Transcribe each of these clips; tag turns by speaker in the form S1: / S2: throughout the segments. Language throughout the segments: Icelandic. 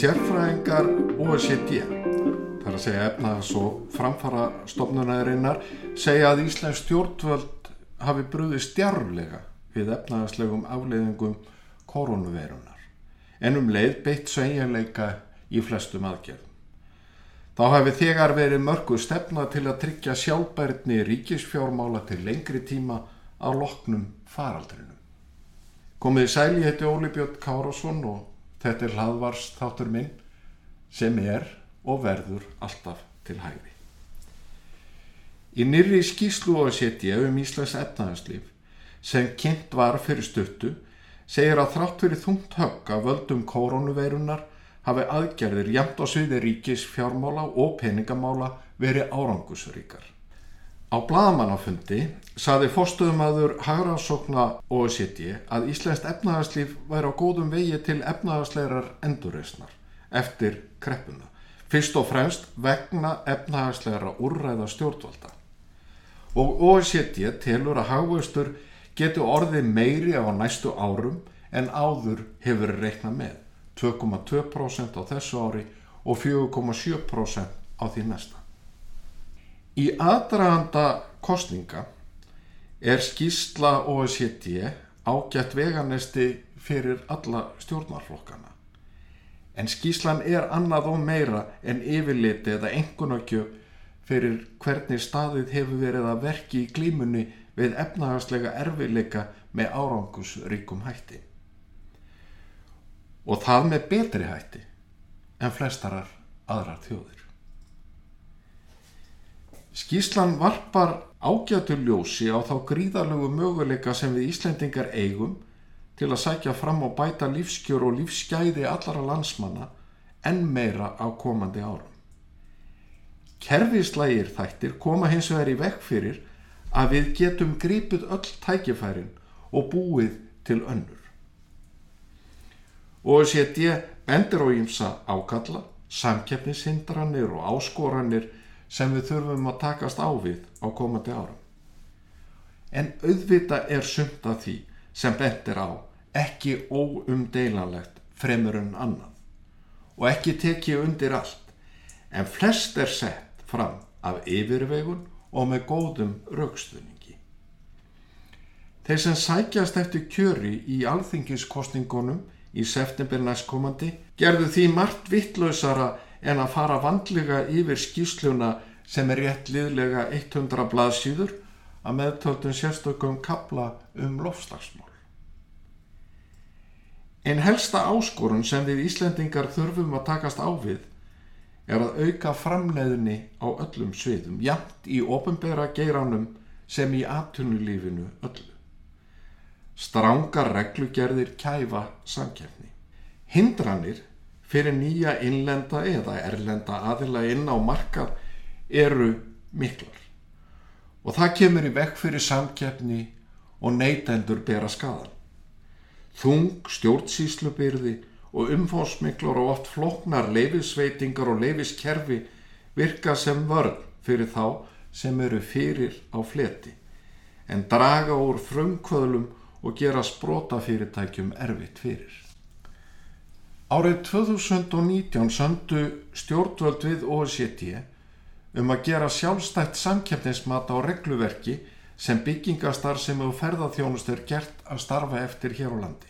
S1: Sérfræðingar OECD, þar að segja efnaðas og framfara stofnunarinnar, segja að Íslands stjórnvöld hafi brúðið stjárlega við efnaðaslegum afleiðingum koronaveirunar, en um leið beitt sveigjarleika í flestum aðgerðum. Þá hafi þegar verið mörgu stefna til að tryggja sjálfbærni ríkisfjármála til lengri tíma á loknum faraldrinu. Komiði sæli heiti Óli Björn Kárásson og Þetta er hlaðvars þáttur minn sem er og verður alltaf til hægri. Í nýri skíslu og setja um Íslands efnaðarslif sem kynnt var fyrir stuttu segir að þrátt fyrir þungt högg að völdum koronaveirunar hafi aðgerðir jæmt á sviði ríkis fjármála og peningamála verið árangusríkar. Á bladamannafundi saði fórstuðumadur Hagrásokna OECD að Íslandst efnaðarslíf væri á góðum vegi til efnaðarslegar endurreysnar eftir kreppuna. Fyrst og fremst vegna efnaðarslegra úrræða stjórnvalda. Og OECD telur að hagvöxtur getur orðið meiri á næstu árum en áður hefur reiknað með 2,2% á þessu ári og 4,7% á því næsta. Í aðdraganda kostninga er skýsla OECD ágætt veganesti fyrir alla stjórnarflokkana. En skýslan er annað og meira en yfirliti eða engunarkjöf fyrir hvernig staðið hefur verið að verki í glímunni við efnahagslega erfileika með árangusríkum hætti. Og það með betri hætti en flestarar aðrar þjóðir. Skíslan varpar ágætu ljósi á þá gríðarlegu möguleika sem við Íslendingar eigum til að sækja fram og bæta lífskjör og lífsgæði allara landsmanna en meira á komandi árum. Kerfislægir þættir koma hins vegar í vekk fyrir að við getum gripið öll tækifærin og búið til önnur. Og þess að ég bendur á ímsa ákalla, samkeppnishindranir og áskoranir sem við þurfum að takast á við á komandi árum. En auðvita er sumt af því sem bentir á ekki óumdeilanlegt fremur en annað og ekki tekið undir allt en flest er sett fram af yfirvegun og með góðum raukstunningi. Þeir sem sækjast eftir kjöri í alþingiskostningunum í september næstkomandi gerðu því margt vittlausara en að fara vandlega yfir skýsluna sem er rétt liðlega 100 blaðsýður að meðtöldum sérstökum kabla um lofslagsmál. En helsta áskorun sem við Íslendingar þurfum að takast á við er að auka framleiðinni á öllum sviðum, jæmt í ofinbera geiranum sem í atunulífinu öllu. Strángar reglugerðir kæfa samkefni. Hindranir fyrir nýja innlenda eða erlenda aðila inn á markað eru miklar og það kemur í vekk fyrir samkeppni og neytendur bera skadan. Þung, stjórnsýslubyrði og umfósmiklar og oft floknar leifisveitingar og leifiskerfi virka sem vörn fyrir þá sem eru fyrir á fleti en draga úr frumkvöðlum og gera sprótafyrirtækjum erfitt fyrir. Árið 2019 söndu stjórnvöld við OECD um að gera sjálfstætt samkeppnismat á regluverki sem byggingastar sem hefur ferðarþjónust er gert að starfa eftir hér á landi.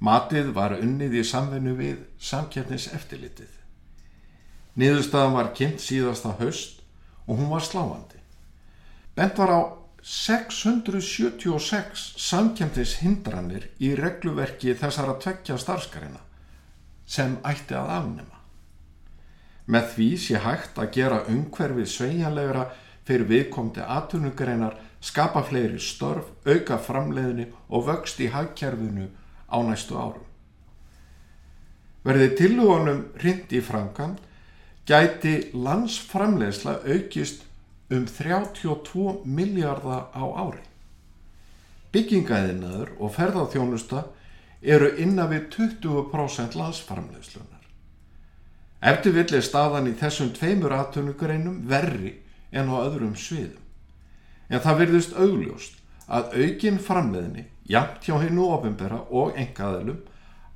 S1: Matið var unnið í samvennu við samkeppniseftilitið. Niðurstaðan var kynnt síðasta haust og hún var sláandi. Bent var á 676 samkjöndishindranir í regluverki þessara tveggja starfskarina sem ætti að afnema. Með því sé hægt að gera umhverfið sveianlegra fyrir viðkomti aðtunugreinar, skapa fleiri störf, auka framleiðinu og vöxt í hagkerfinu á næstu árum. Verði tilhugunum hrind í framkant, gæti landsframleiðsla aukist um 32 miljardar á ári. Byggingaðinaður og ferðarþjónusta eru innan við 20% landsframlegslunar. Eftir villi staðan í þessum tveimur aðtunugreinum verri en á öðrum sviðum. En það virðist augljóst að aukin framleðni, jafnt hjá hennu ofinbera og engaðilum,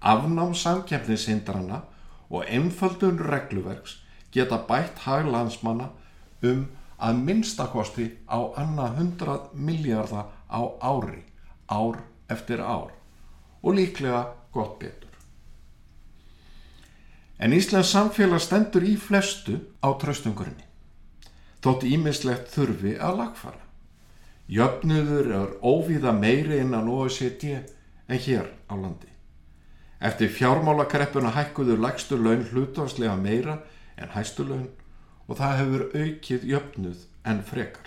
S1: afnám samkjæmnishindrana og einföldun regluverks geta bætt hag landsmanna um að minnstakosti á annað hundrað miljardar á ári, ár eftir ár og líklega gott betur. En Íslands samfélag stendur í flestu á traustungurinn. Þótt ímislegt þurfi að lagfara. Jöfnuður er óvíða meiri innan OECD en hér á landi. Eftir fjármálakreppuna hækkuðu lagstu laun hlutvarslega meira en hæstu laun og það hefur aukið jöfnuð en frekar.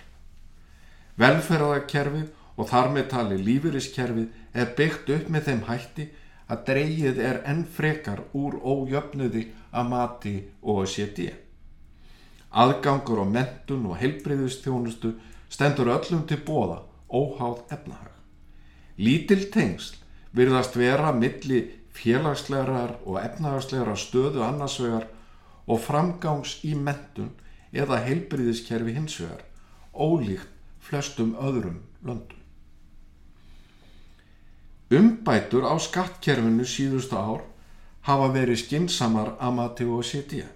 S1: Velferðarkerfið og þar með tali lífyriskerfið er byggt upp með þeim hætti að dreyið er enn frekar úr ójöfnuði að mati og að séti. Aðgangur og mentun og heilbreyðustjónustu stendur öllum til bóða óháð efnahag. Lítil tengsl virðast vera milli félagslegar og efnahagslegar stöðu annarsvegar og framgangs í mentun eða heilbriðiskerfi hinsvegar, ólíkt flestum öðrum löndum. Umbætur á skattkerfinu síðustu ár hafa verið skinsamar að mati og setja.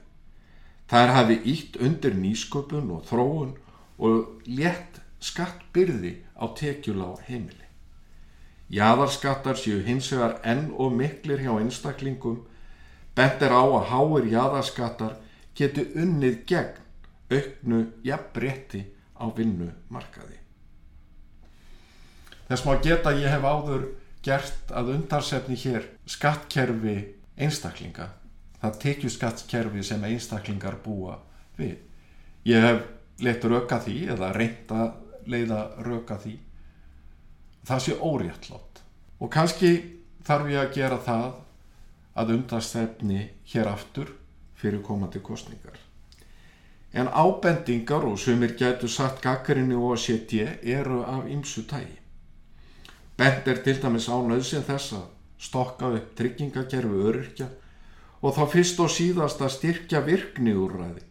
S1: Það hafi ítt undir nýsköpun og þróun og létt skattbyrði á tekjula á heimili. Jæðarskattar séu hins vegar enn og miklir hjá einstaklingum, bent er á að háir jæðarskattar geti unnið gegn auknu jafnbretti á vinnumarkaði. Þess má geta ég hef áður gert að undarsefni hér skattkerfi einstaklinga það tekju skattkerfi sem einstaklingar búa við ég hef leitt röka því eða reynd að leiða röka því það sé óréttlót og kannski þarf ég að gera það að undarsefni hér aftur fyrir komandi kostningar en ábendingar og sumir getur satt gaggarinni og að setja eru af ymsu tægi Bent er til dæmis á nöðsin þess að stokka upp tryggingakerfi öryrkja og þá fyrst og síðast að styrkja virkniúrræði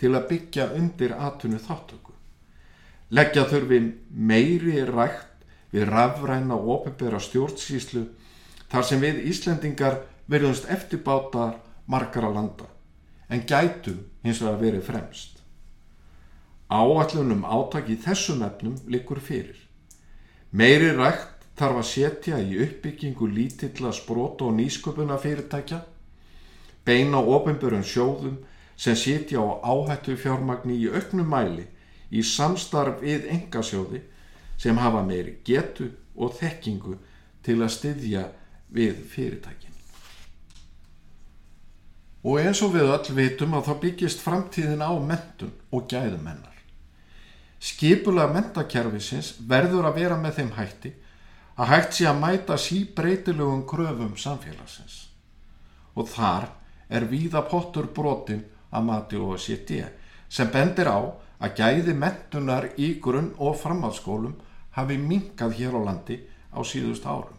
S1: til að byggja undir atvinnu þáttöku. Leggja þurfi meiri rægt við rafræna og ofinbera stjórnsýslu þar sem við Íslendingar verðumst eftirbátar margara landa en gætum hins vegar verið fremst. Áallunum átaki þessum efnum likur fyrir. Meiri rægt þarf að setja í uppbyggingu lítilla sprót og nýsköpuna fyrirtækja, beina ofinbjörun sjóðum sem setja á áhættu fjármagni í auknum mæli í samstarf við engasjóði sem hafa meiri getu og þekkingu til að styðja við fyrirtækin. Og eins og við öll vitum að þá byggist framtíðin á mentun og gæðumennar. Skipulega mentakerfisins verður að vera með þeim hætti að hægt sé að mæta síbreytilegum kröfum samfélagsins og þar er víða pottur brotin að mati og setja sem bendir á að gæði mentunar í grunn og framhaldsskólum hafi minkað hér á landi á síðust árum.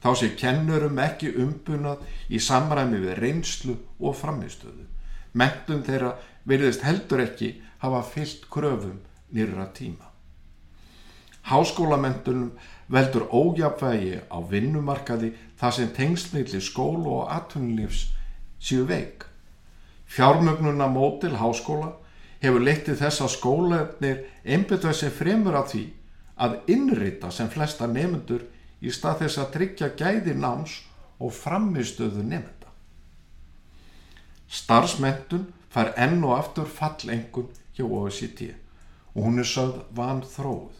S1: Þá sé kennurum ekki umbunað í samræmi við reynslu og framistöðu. Mentun þeirra verðist heldur ekki hafa fyllt kröfum nýra tíma. Háskólamentunum veldur ójafvægi á vinnumarkaði þar sem tengsmiðli skólu og atvinnulífs séu veik. Fjármögnuna mótil háskóla hefur leittið þess að skólanir einbjöðuð sem fremur að því að innrita sem flesta nefnendur í stað þess að tryggja gæði náms og framistöðu nefnda. Starfsmentun fær enn og aftur fallengun hjá OECD og hún er sögð van þróð.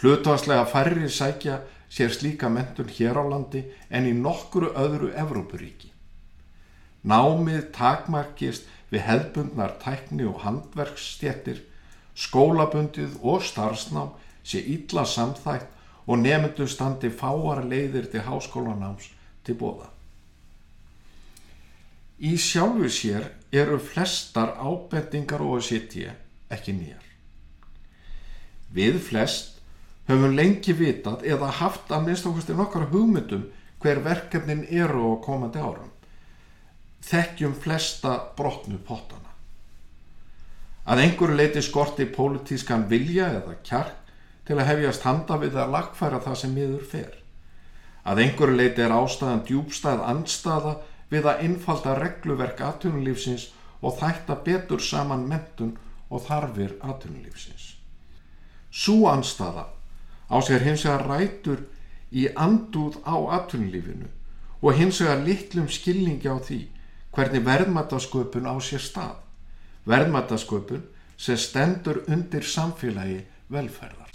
S1: Hlutvarslega færri sækja sér slíka mentun hér á landi en í nokkuru öðru Evrópuríki. Námið takmarkist við hefðbundnar tækni og handverksstjettir, skólabundið og starfsnám sé illa samþægt og nefndu standi fáar leiðir til háskólanáms til bóða. Í sjálfu sér eru flestar ábendingar og að sitja ekki nýjar. Við flest höfum lengi vitað eða haft að minnst okkurstu nokkara hugmyndum hver verkefnin eru á komandi árum. Þekkjum flesta brotnu pottana. Að einhverju leiti skorti pólitískan vilja eða kjark til að hefjast handa við að lagfæra það sem miður fer. Að einhverju leiti er ástæðan djúbstæð andstaða við að innfalda regluverk aðtunulífsins og þætta betur saman mentun og þarfir aðtunulífsins. Sú andstaða á sér hins vegar rætur í andúð á aðtunulífinu og hins vegar litlum skilningi á því hvernig verðmættasköpun á sér stað. Verðmættasköpun sem stendur undir samfélagi velferðar.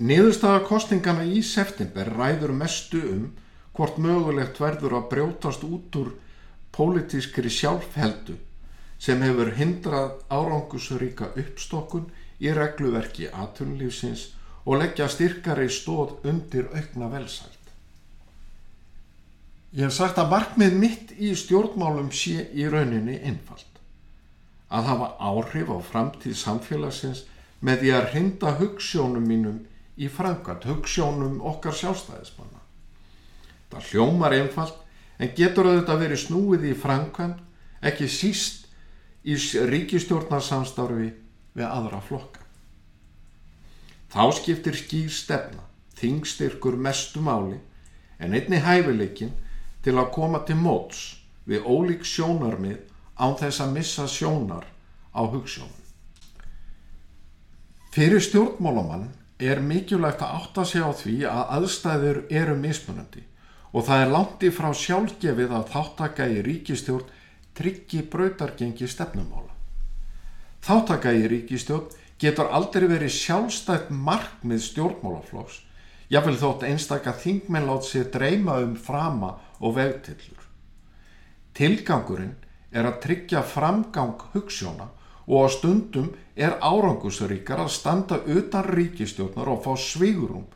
S1: Niðurstaða kostningana í september ræður mestu um hvort mögulegt verður að brjótast út úr pólitískri sjálfheldu sem hefur hindrað árangusríka uppstokkun í regluverki aðtunlífsins og leggja styrkari stóð undir aukna velsælt. Ég hef sagt að markmið mitt í stjórnmálum sé í rauninni einfalt. Að hafa áhrif á framtíð samfélagsins með því að hrinda hugssjónum mínum í frangat, hugssjónum okkar sjálfstæðismanna. Það hljómar einfalt en getur auðvitað verið snúið í frankvæmt, ekki síst í ríkistjórnarsamstarfi við aðra flokka. Þá skiptir skýr stefna, þingstyrkur mestu máli en einni hæfileikin til að koma til móts við ólík sjónarmið án þess að missa sjónar á hugssjónum. Fyrir stjórnmálamann er mikilvægt að átta sig á því að aðstæður eru mismunandi og það er langt í frá sjálfgefið að þáttaka í ríkistjórn tryggi brautargengi stefnumála. Þáttaka í ríkistjórn getur aldrei verið sjálfstætt markmið stjórnmálaflóks jáfnvel þótt einstakka þingmenn látt sér dreyma um frama og vegtillur. Tilgangurinn er að tryggja framgang hugssjóna og á stundum er árangusríkar að standa utan ríkistjórnar og fá svigurum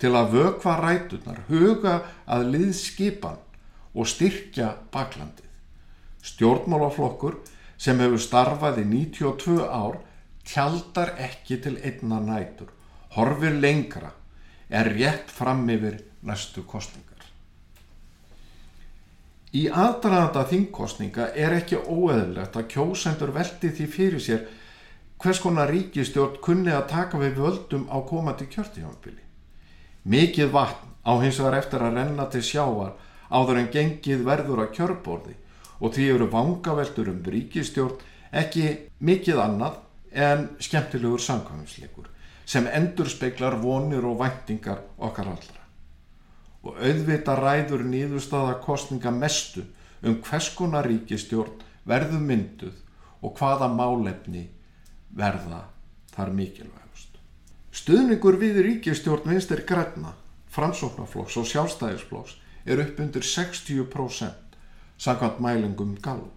S1: til að vökva rætunar, huga að liðskipan og styrkja baklandið. Stjórnmálaflokkur sem hefur starfað í 92 ár tjaldar ekki til einna nætur, horfir lengra, er rétt fram yfir næstu kostningar. Í aðdraðanda þingkostninga er ekki óeðlegt að kjósendur veldi því fyrir sér hvers konar ríkistjórn kunni að taka við völdum á komandi kjörtífambili. Mikið vatn á hins vegar eftir að renna til sjáar áður en gengið verður að kjörborði og því eru vangaveldur um ríkistjórn ekki mikið annað en skemmtilegur samkvæmsleikur sem endur speiklar vonir og væntingar okkar allra og auðvita ræður nýðustada kostninga mestu um hvers konar ríkistjórn verðu mynduð og hvaða málefni verða þar mikilvægust. Stuðningur við ríkistjórn vinstir græna, framsóknarflokks og sjálfstæðisflokks er upp undir 60% samkvæmt mælingum galum.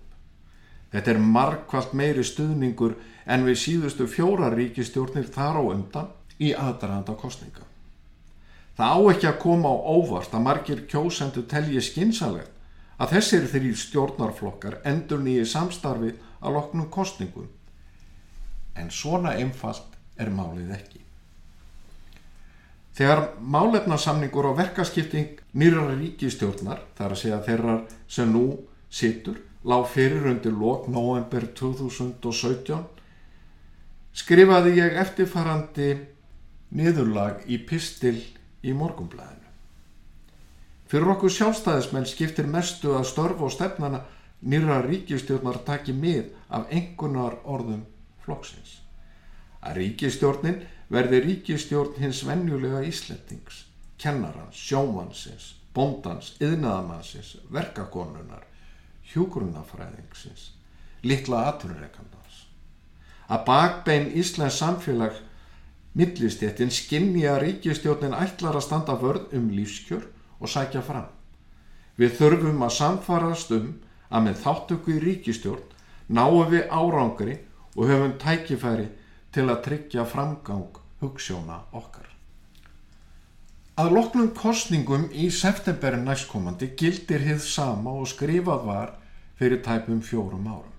S1: Þetta er markvallt meiri stuðningur en við síðustu fjóra ríkistjórnir þar á undan í aðdraðanda kostninga. Það á ekki að koma á óvart að margir kjósendu telji skinsalegt að þessir þrý stjórnarflokkar endur nýju samstarfi að loknum kostningum. En svona einfalt er málið ekki. Þegar málefnarsamningur og verkaskipting nýra ríkistjórnar, þar að segja þeirrar sem nú situr, lág fyrir undir lok november 2017, skrifaði ég eftirfarandi niðurlag í pistil í morgumblæðinu. Fyrir okkur sjálfstæðismenn skiptir mestu að störf og stefnana nýra ríkistjórnar taki mið af engunar orðum flokksins. Að ríkistjórnin verði ríkistjórn hins vennjulega Ísletings, kennarans, sjómansins, bondans, yðnaðamannsins, verkakonunar, hjúgrunafræðingsins, litla aturreikandans. Að bakbein Íslands samfélag Millistéttin skinni að ríkistjórnin ætlar að standa vörð um lífskjör og sækja fram. Við þurfum að samfarast um að með þáttöku í ríkistjórn náum við árangri og höfum tækifæri til að tryggja framgang hugssjóna okkar. Að loknum kostningum í septemberin næstkomandi gildir hið sama og skrifað var fyrir tæpum fjórum árum.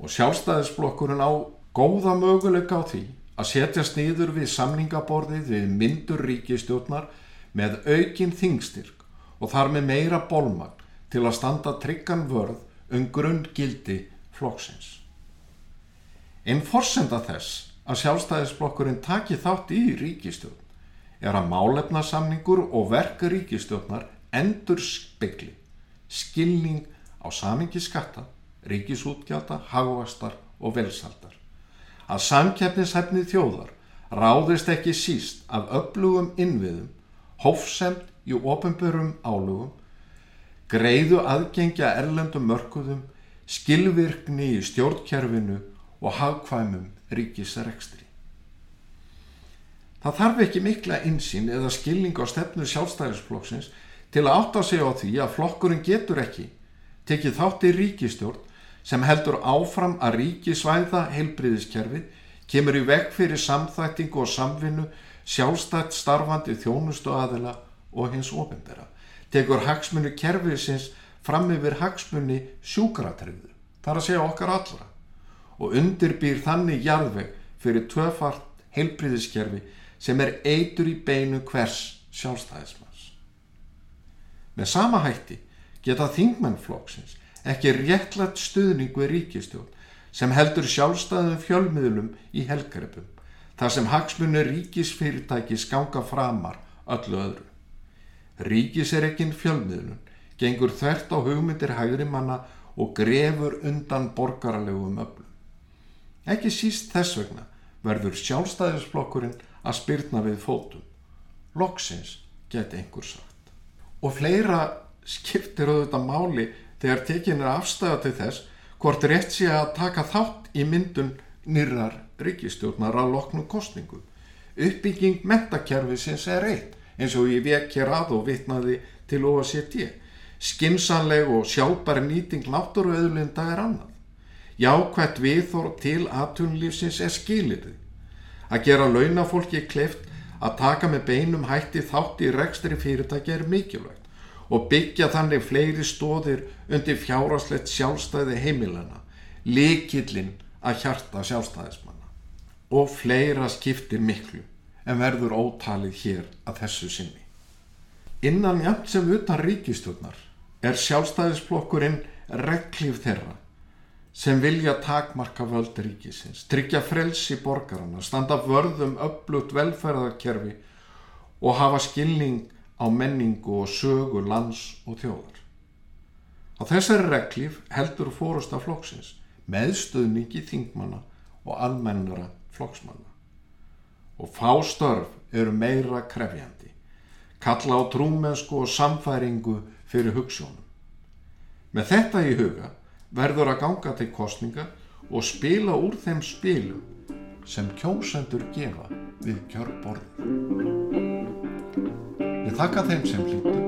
S1: Og sjálfstæðisblokkurinn á góða möguleika á því að setjast niður við samningaborðið við myndur ríkistjórnar með aukin þingstyrk og þar með meira bólmagn til að standa tryggan vörð um grunngildi flokksins. Einn forsenda þess að sjálfstæðisblokkurinn taki þátt í ríkistjórn er að málefnasamningur og verk ríkistjórnar endur spekli, skilning á samingi skatta, ríkisútgjata, hagvastar og velsaldar. Að samkeppnishefni þjóðar ráðist ekki síst af öflugum innviðum, hófsemt í ofinbörum álugum, greiðu aðgengja erlendum mörkuðum, skilvirkni í stjórnkerfinu og hagkvæmum ríkisrekstri. Það þarf ekki mikla insýn eða skilning á stefnu sjálfstæðisflokksins til að átta sig á því að flokkurinn getur ekki tekið þátt í ríkistjórn sem heldur áfram að ríkisvæða heilbriðiskerfið, kemur í veg fyrir samþættingu og samvinnu, sjálfstætt starfandi þjónustu aðila og hins ofendera. Tekur hagsmunni kerfiðsins fram yfir hagsmunni sjúkratrefðu, þar að segja okkar allra og undirbýr þannig jarðveg fyrir tvöfart heilbriðiskerfi sem er eitur í beinu hvers sjálfstæðismanns. Með sama hætti geta þingmennflokksins ekki réttlætt stuðning við ríkistjón sem heldur sjálfstæðum fjölmiðlum í helgarepum þar sem hagsmunni ríkisfyrirtæki skanga framar öllu öðru. Ríkis er ekki fjölmiðlun, gengur þvert á hugmyndir hægri manna og grefur undan borgarlegum öflum. Ekki síst þess vegna verður sjálfstæðisflokkurinn að spyrna við fótum. Loksins geti einhver sagt. Og fleira skiptir auðvitað máli þegar tekin er afstæða til þess hvort rétt sé að taka þátt í myndun nýrar ríkistjórnar að loknum kostningu. Uppbygging mentakerfisins er eitt eins og ég vek hér að og vitnaði til OSCT. Skinsanleg og sjálfbæri nýting náttúruauðlinda er annað. Jákvæmt viðþór til aðtunlífsins er skilirði Að gera launafólki kleift að taka með beinum hætti þátt í rekstri fyrirtæki er mikilvægt og byggja þannig fleiri stóðir undir fjáraslegt sjálfstæði heimilana, likillin að hjarta sjálfstæðismanna. Og fleira skiptir miklu en verður ótalið hér að þessu sinni. Innan jæmt sem utan ríkistjórnar er sjálfstæðisflokkurinn reglíf þeirra sem vilja takmarka völd ríkisins, tryggja frelsi borgarana, standa vörðum upplutt velferðarkerfi og hafa skilning á menningu og sögu lands og þjóðar. Á þessari reglíf heldur fórust af flokksins meðstöðningi þingmanna og almennara flokksmanna. Og fástörf eru meira krefjandi, kalla á trúmennsku og samfæringu fyrir hugssjónum. Með þetta í huga verður að ganga til kostninga og spila úr þeim spilum sem kjósendur gefa við kjörborðið. Þakka þeim sem hlýttu